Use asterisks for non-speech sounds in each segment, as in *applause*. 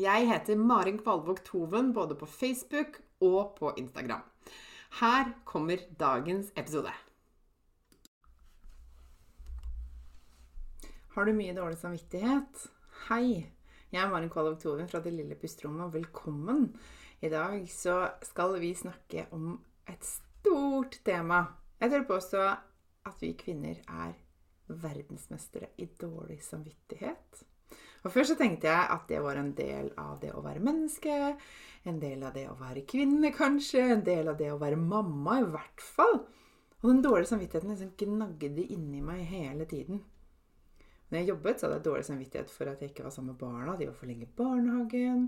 Jeg heter Marin Kvalvåg Toven både på Facebook og på Instagram. Her kommer dagens episode. Har du mye dårlig samvittighet? Hei! Jeg er Marin Kvalvåg Toven fra Det lille pusterommet, og velkommen. I dag så skal vi snakke om et stort tema. Jeg tør påstå at vi kvinner er verdensmestere i dårlig samvittighet. Og Før så tenkte jeg at det var en del av det å være menneske. En del av det å være kvinne, kanskje. En del av det å være mamma, i hvert fall. Og den dårlige samvittigheten liksom gnagde inni meg hele tiden. Når jeg jobbet, så hadde jeg dårlig samvittighet for at jeg ikke var sammen med barna. De var for lenge i barnehagen.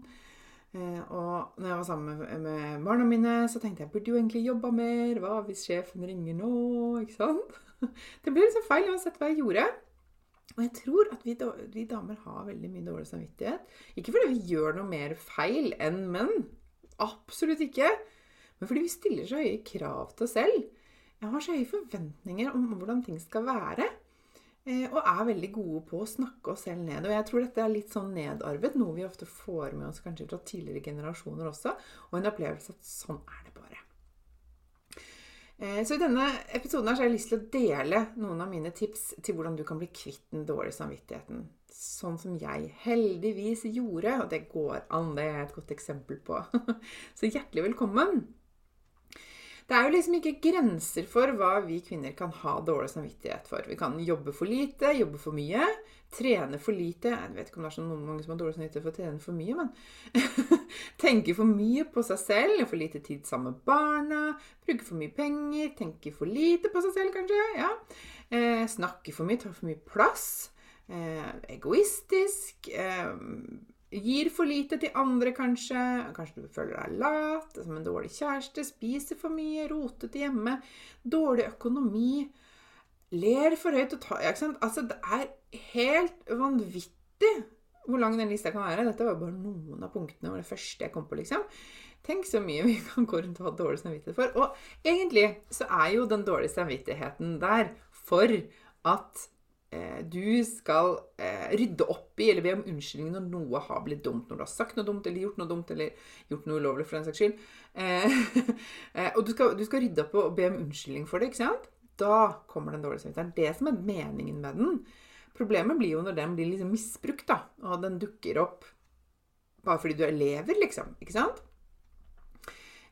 Eh, og når jeg var sammen med barna mine, så tenkte jeg burde jo egentlig jobba mer. Hva hvis sjefen ringer nå? Ikke sant? *laughs* Det ble liksom feil uansett hva jeg gjorde. Og jeg tror at vi, vi, damer har veldig mye dårlig samvittighet. Ikke fordi vi gjør noe mer feil enn menn. Absolutt ikke. Men fordi vi stiller så høye krav til oss selv. Jeg har så høye forventninger om hvordan ting skal være. Eh, og er veldig gode på å snakke oss selv ned. Og jeg tror dette er litt sånn nedarvet, noe vi ofte får med oss kanskje fra tidligere generasjoner også. Og en opplevelse at sånn er det bare. Eh, så i denne episoden har jeg lyst til å dele noen av mine tips til hvordan du kan bli kvitt den dårlige samvittigheten. Sånn som jeg heldigvis gjorde, og det går an. Det er et godt eksempel på. *laughs* Så hjertelig velkommen. Det er jo liksom ikke grenser for hva vi kvinner kan ha dårlig samvittighet for. Vi kan jobbe for lite, jobbe for mye, trene for lite Jeg vet ikke om det er så noen mange som har dårlig samvittighet for å trene for mye, men *laughs* Tenke for mye på seg selv, for lite tid sammen med barna, Bruker for mye penger, tenker for lite på seg selv, kanskje. ja. Eh, snakker for mye, tar for mye plass. Eh, egoistisk. Eh, Gir for lite til andre, kanskje. Kanskje du føler deg lat, som en dårlig kjæreste. Spiser for mye, rotete hjemme. Dårlig økonomi. Ler for høyt og tar ikke sant? Altså, det er helt vanvittig hvor lang den lista kan være. Dette var bare noen av punktene og det første jeg kom på, liksom. Tenk så mye *laughs* vi kan gå rundt og ha dårlig samvittighet for. Og egentlig så er jo den dårlige samvittigheten der for at Eh, du skal eh, rydde opp i eller be om unnskyldning når noe har blitt dumt. Når du har sagt noe dumt eller gjort noe dumt eller gjort noe ulovlig for den saks skyld. Eh, *laughs* eh, og du skal, du skal, rydde opp og be om unnskyldning for det. ikke sant? Da kommer den dårlige samvittigheten. Det er det som er meningen med den. Problemet blir jo når den blir liksom misbrukt, da, og den dukker opp bare fordi du er elever, liksom. Ikke sant?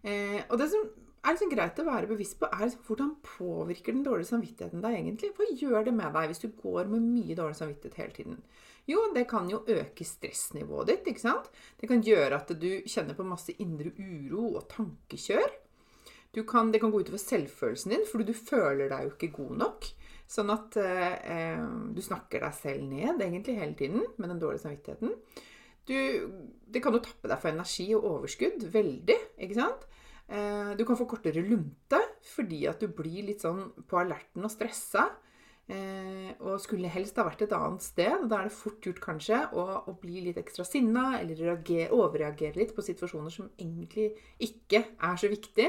Eh, og det som er liksom greit å være bevisst på, er liksom, hvordan påvirker den dårlige samvittigheten deg egentlig? Hva gjør det med deg hvis du går med mye dårlig samvittighet hele tiden? Jo, det kan jo øke stressnivået ditt. ikke sant? Det kan gjøre at du kjenner på masse indre uro og tankekjør. Kan, det kan gå utover selvfølelsen din, fordi du føler deg jo ikke god nok. Sånn at eh, du snakker deg selv ned egentlig hele tiden med den dårlige samvittigheten. Du, det kan jo tappe deg for energi og overskudd veldig. ikke sant? Eh, du kan få kortere lunte fordi at du blir litt sånn på alerten og stressa. Eh, og skulle helst ha vært et annet sted. Da er det fort gjort kanskje å, å bli litt ekstra sinna eller reager, overreagere litt på situasjoner som egentlig ikke er så viktig.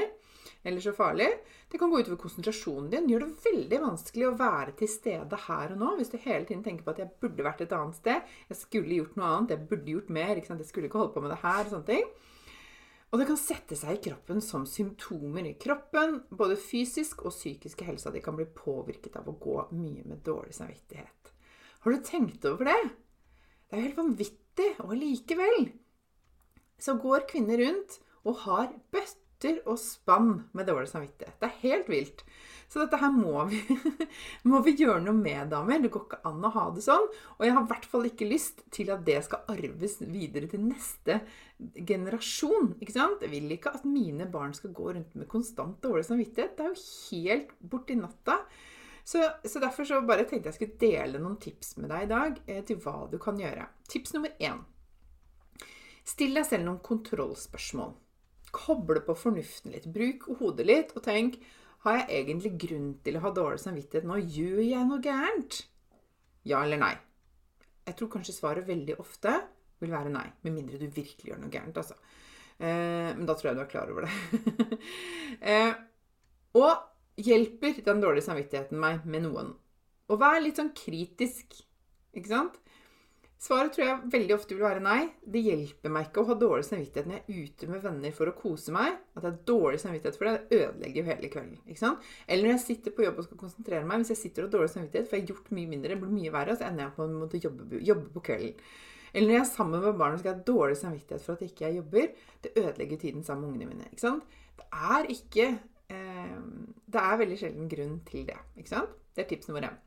Eller så farlig. Det kan gå utover konsentrasjonen din. Gjør det veldig vanskelig å være til stede her og nå. Hvis du hele tiden tenker på at 'jeg burde vært et annet sted', 'jeg skulle gjort noe annet', 'jeg burde gjort mer', ikke sant? 'jeg skulle ikke holdt på med det her', og sånne ting. Og det kan sette seg i kroppen som symptomer i kroppen. Både fysisk og psykiske helsa di kan bli påvirket av å gå mye med dårlig samvittighet. Har du tenkt over det? Det er jo helt vanvittig. Og likevel så går kvinner rundt og har bøtter og spann med dårlig samvittighet. Det er helt vilt. Så dette her må vi, *laughs* må vi gjøre noe med, damer. Det går ikke an å ha det sånn. Og jeg har i hvert fall ikke lyst til at det skal arves videre til neste generasjon. ikke sant? Jeg vil ikke at mine barn skal gå rundt med konstant dårlig samvittighet. Det er jo helt borti natta. Så, så, derfor så bare tenkte jeg skulle dele noen tips med deg i dag eh, til hva du kan gjøre. Tips nummer én. Still deg selv noen kontrollspørsmål. Koble på fornuften litt. Bruk hodet litt og tenk har jeg egentlig grunn til å ha dårlig samvittighet nå? Gjør jeg noe gærent? Ja eller nei? Jeg tror kanskje svaret veldig ofte vil være nei. Med mindre du virkelig gjør noe gærent, altså. Eh, men da tror jeg du er klar over det. *laughs* eh, og hjelper den dårlige samvittigheten meg med noen? Og vær litt sånn kritisk, ikke sant? Svaret tror jeg veldig ofte vil være nei. Det hjelper meg ikke å ha dårlig samvittighet når jeg er ute med venner for å kose meg. At jeg har dårlig samvittighet for det, det ødelegger jo hele kvelden. Eller når jeg sitter på jobb og skal konsentrere meg. Hvis jeg sitter og har dårlig samvittighet, for jeg har gjort mye mindre, det blir mye verre, så ender jeg på å måtte jobbe, jobbe, på kvelden. Eller når jeg er sammen med barn og skal ha dårlig samvittighet for at jeg ikke jobber. Det ødelegger tiden sammen med ungene mine. ikke sant? Det er ikke eh, Det er veldig sjelden grunn til det. ikke sant? Det er tips nummer én.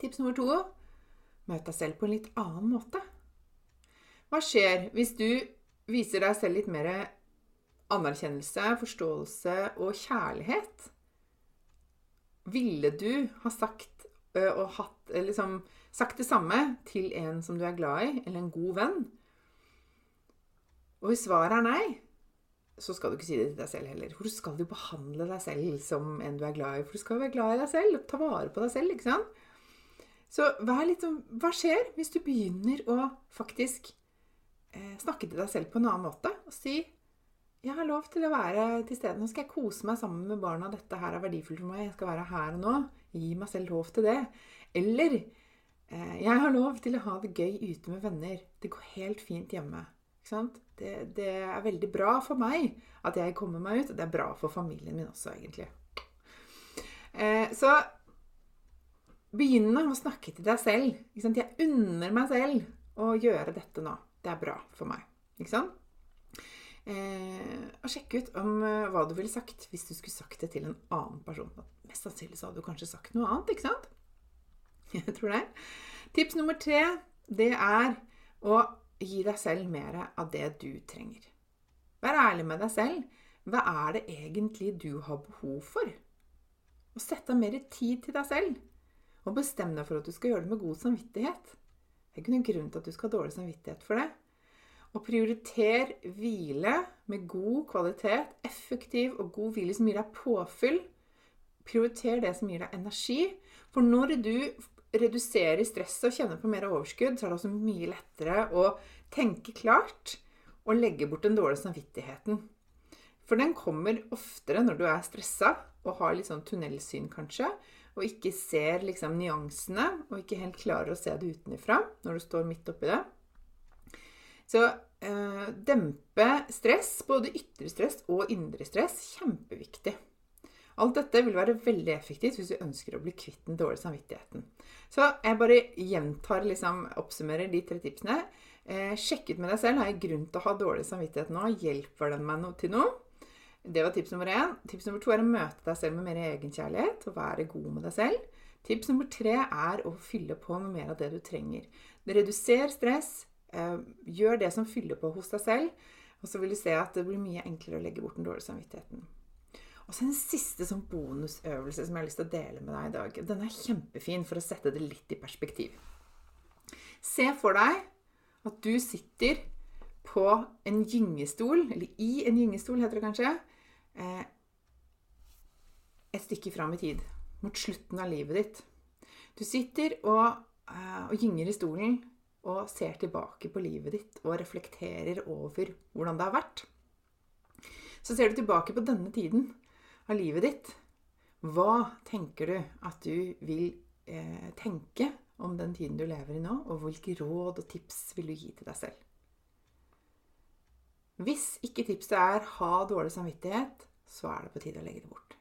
Tips nummer to Møt deg selv på en litt annen måte. Hva skjer hvis du viser deg selv litt mer anerkjennelse, forståelse og kjærlighet? Ville du ha sagt og hatt liksom, sagt det samme til en som du er glad i, eller en god venn? Og hvis svaret er nei, så skal du ikke si det til deg selv heller. For du skal jo behandle deg selv som en du er glad i. For du skal jo være glad i deg selv, ta vare på deg selv, ikke sant? Så vær litt sånn Hva skjer hvis du begynner å faktisk eh, snakke til deg selv på en annen måte og si jeg har lov til å være til stede. Nå skal jeg kose meg sammen med barna. Dette her er verdifullt for meg. Jeg skal være her og nå. Gi meg selv lov til det. Eller eh, jeg har lov til å ha det gøy ute med venner. Det går helt fint hjemme. Det, det, er veldig bra for meg at jeg kommer meg ut, og det er bra for familien min også, egentlig. Eh, så begynne å snakke til deg selv. Jeg unner meg selv å gjøre dette nå. Det er bra for meg. Ikke sant? Eh, og sjekke ut om eh, hva du ville sagt hvis du skulle sagt det til en annen person. Mest sannsynlig så hadde du kanskje sagt noe annet, ikke sant? *laughs* Jeg tror det. Tips nummer tre, det er å gi deg selv mer av det du trenger. Vær ærlig med deg selv. Hva er det egentlig du har behov for? Og sett av mer tid til deg selv. Og bestem deg for at du skal gjøre det med god samvittighet. Det er ikke noen grunn til at du skal ha dårlig samvittighet for det. Og prioriter hvile med god kvalitet, effektiv og god hvile som gir deg påfyll. Prioriter det som gir deg energi. For når du reduserer stresset og kjenner på mer overskudd, så er det også mye lettere å tenke klart og legge bort den dårlige samvittigheten. For den kommer oftere når du er stressa og har litt sånn tunnelsyn, kanskje og ikke ser liksom nyansene, og ikke helt klarer å se det utenfra når du står midt oppi det. Så eh, dempe stress, både ytre stress og indre stress, kjempeviktig. Alt dette vil være veldig effektivt hvis du ønsker å bli kvitt den dårlige samvittigheten. Så jeg bare gjentar, liksom, oppsummerer de tre tipsene. Eh, sjekk ut med deg selv. Har jeg grunn til å ha dårlig samvittighet nå? Hjelper den meg no til noe? Det var tips nummer én. Tips nummer to er å møte deg selv med mer egenkjærlighet og være god med deg selv. Tips nummer tre er å fylle på med mer av det du trenger. Reduser stress. Eh, gjør det som fyller på hos deg selv. Og så vil du se at det blir mye enklere å legge bort den dårlige samvittigheten. Og så en siste sånn bonusøvelse som jeg har lyst til å dele med deg i dag. Den er kjempefin for å sette det litt i perspektiv. Se for deg at du sitter på en gyngestol, eller i en gyngestol heter det kanskje, eh, et stykke fram i tid. Mot slutten av livet ditt. Du sitter og, eh, og gynger i stolen og ser tilbake på livet ditt og reflekterer over hvordan det har vært. Så ser du tilbake på denne tiden. av livet ditt, hva tenker du at du vil eh, tenke om den tiden du lever i nå, og hvilke råd og tips vil du gi til deg selv? Hvis ikke tipset er 'ha dårlig samvittighet', så er det på tide å legge det bort.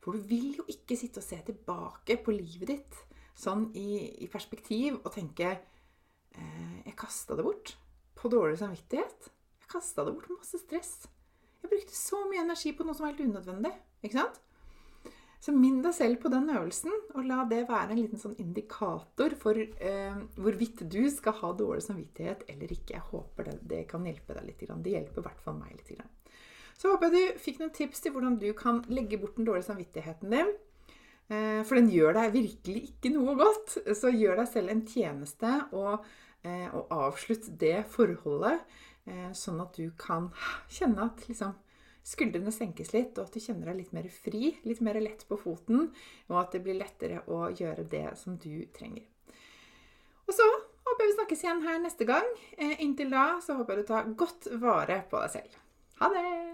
For du vil jo ikke sitte og se tilbake på livet ditt sånn i, i perspektiv og tenke eh, 'Jeg kasta det bort på dårlig samvittighet'. Jeg kasta det bort på masse stress. Jeg brukte så mye energi på noe som var helt unødvendig. Ikke sant? Så minn deg selv på den øvelsen, og la det være en liten sånn indikator for eh, hvorvidt du skal ha dårlig samvittighet eller ikke. Jeg håper det, det kan hjelpe deg litt. Det hjelper i hvert fall meg litt. Så håper jeg du fikk noen tips til hvordan du kan legge bort den dårlige samvittigheten din. Eh, for den gjør deg virkelig ikke noe godt. Så gjør deg selv en tjeneste og, eh, og avslutt det forholdet, eh, sånn at du kan kjenne at liksom skuldrene senkes litt, og at du kjenner deg litt mer fri, litt mer lett på foten, og at det blir lettere å gjøre det som du trenger. Og så håper jeg vi snakkes igjen her neste gang. Eh, inntil da så håper jeg du tar godt vare på deg selv. Ha det!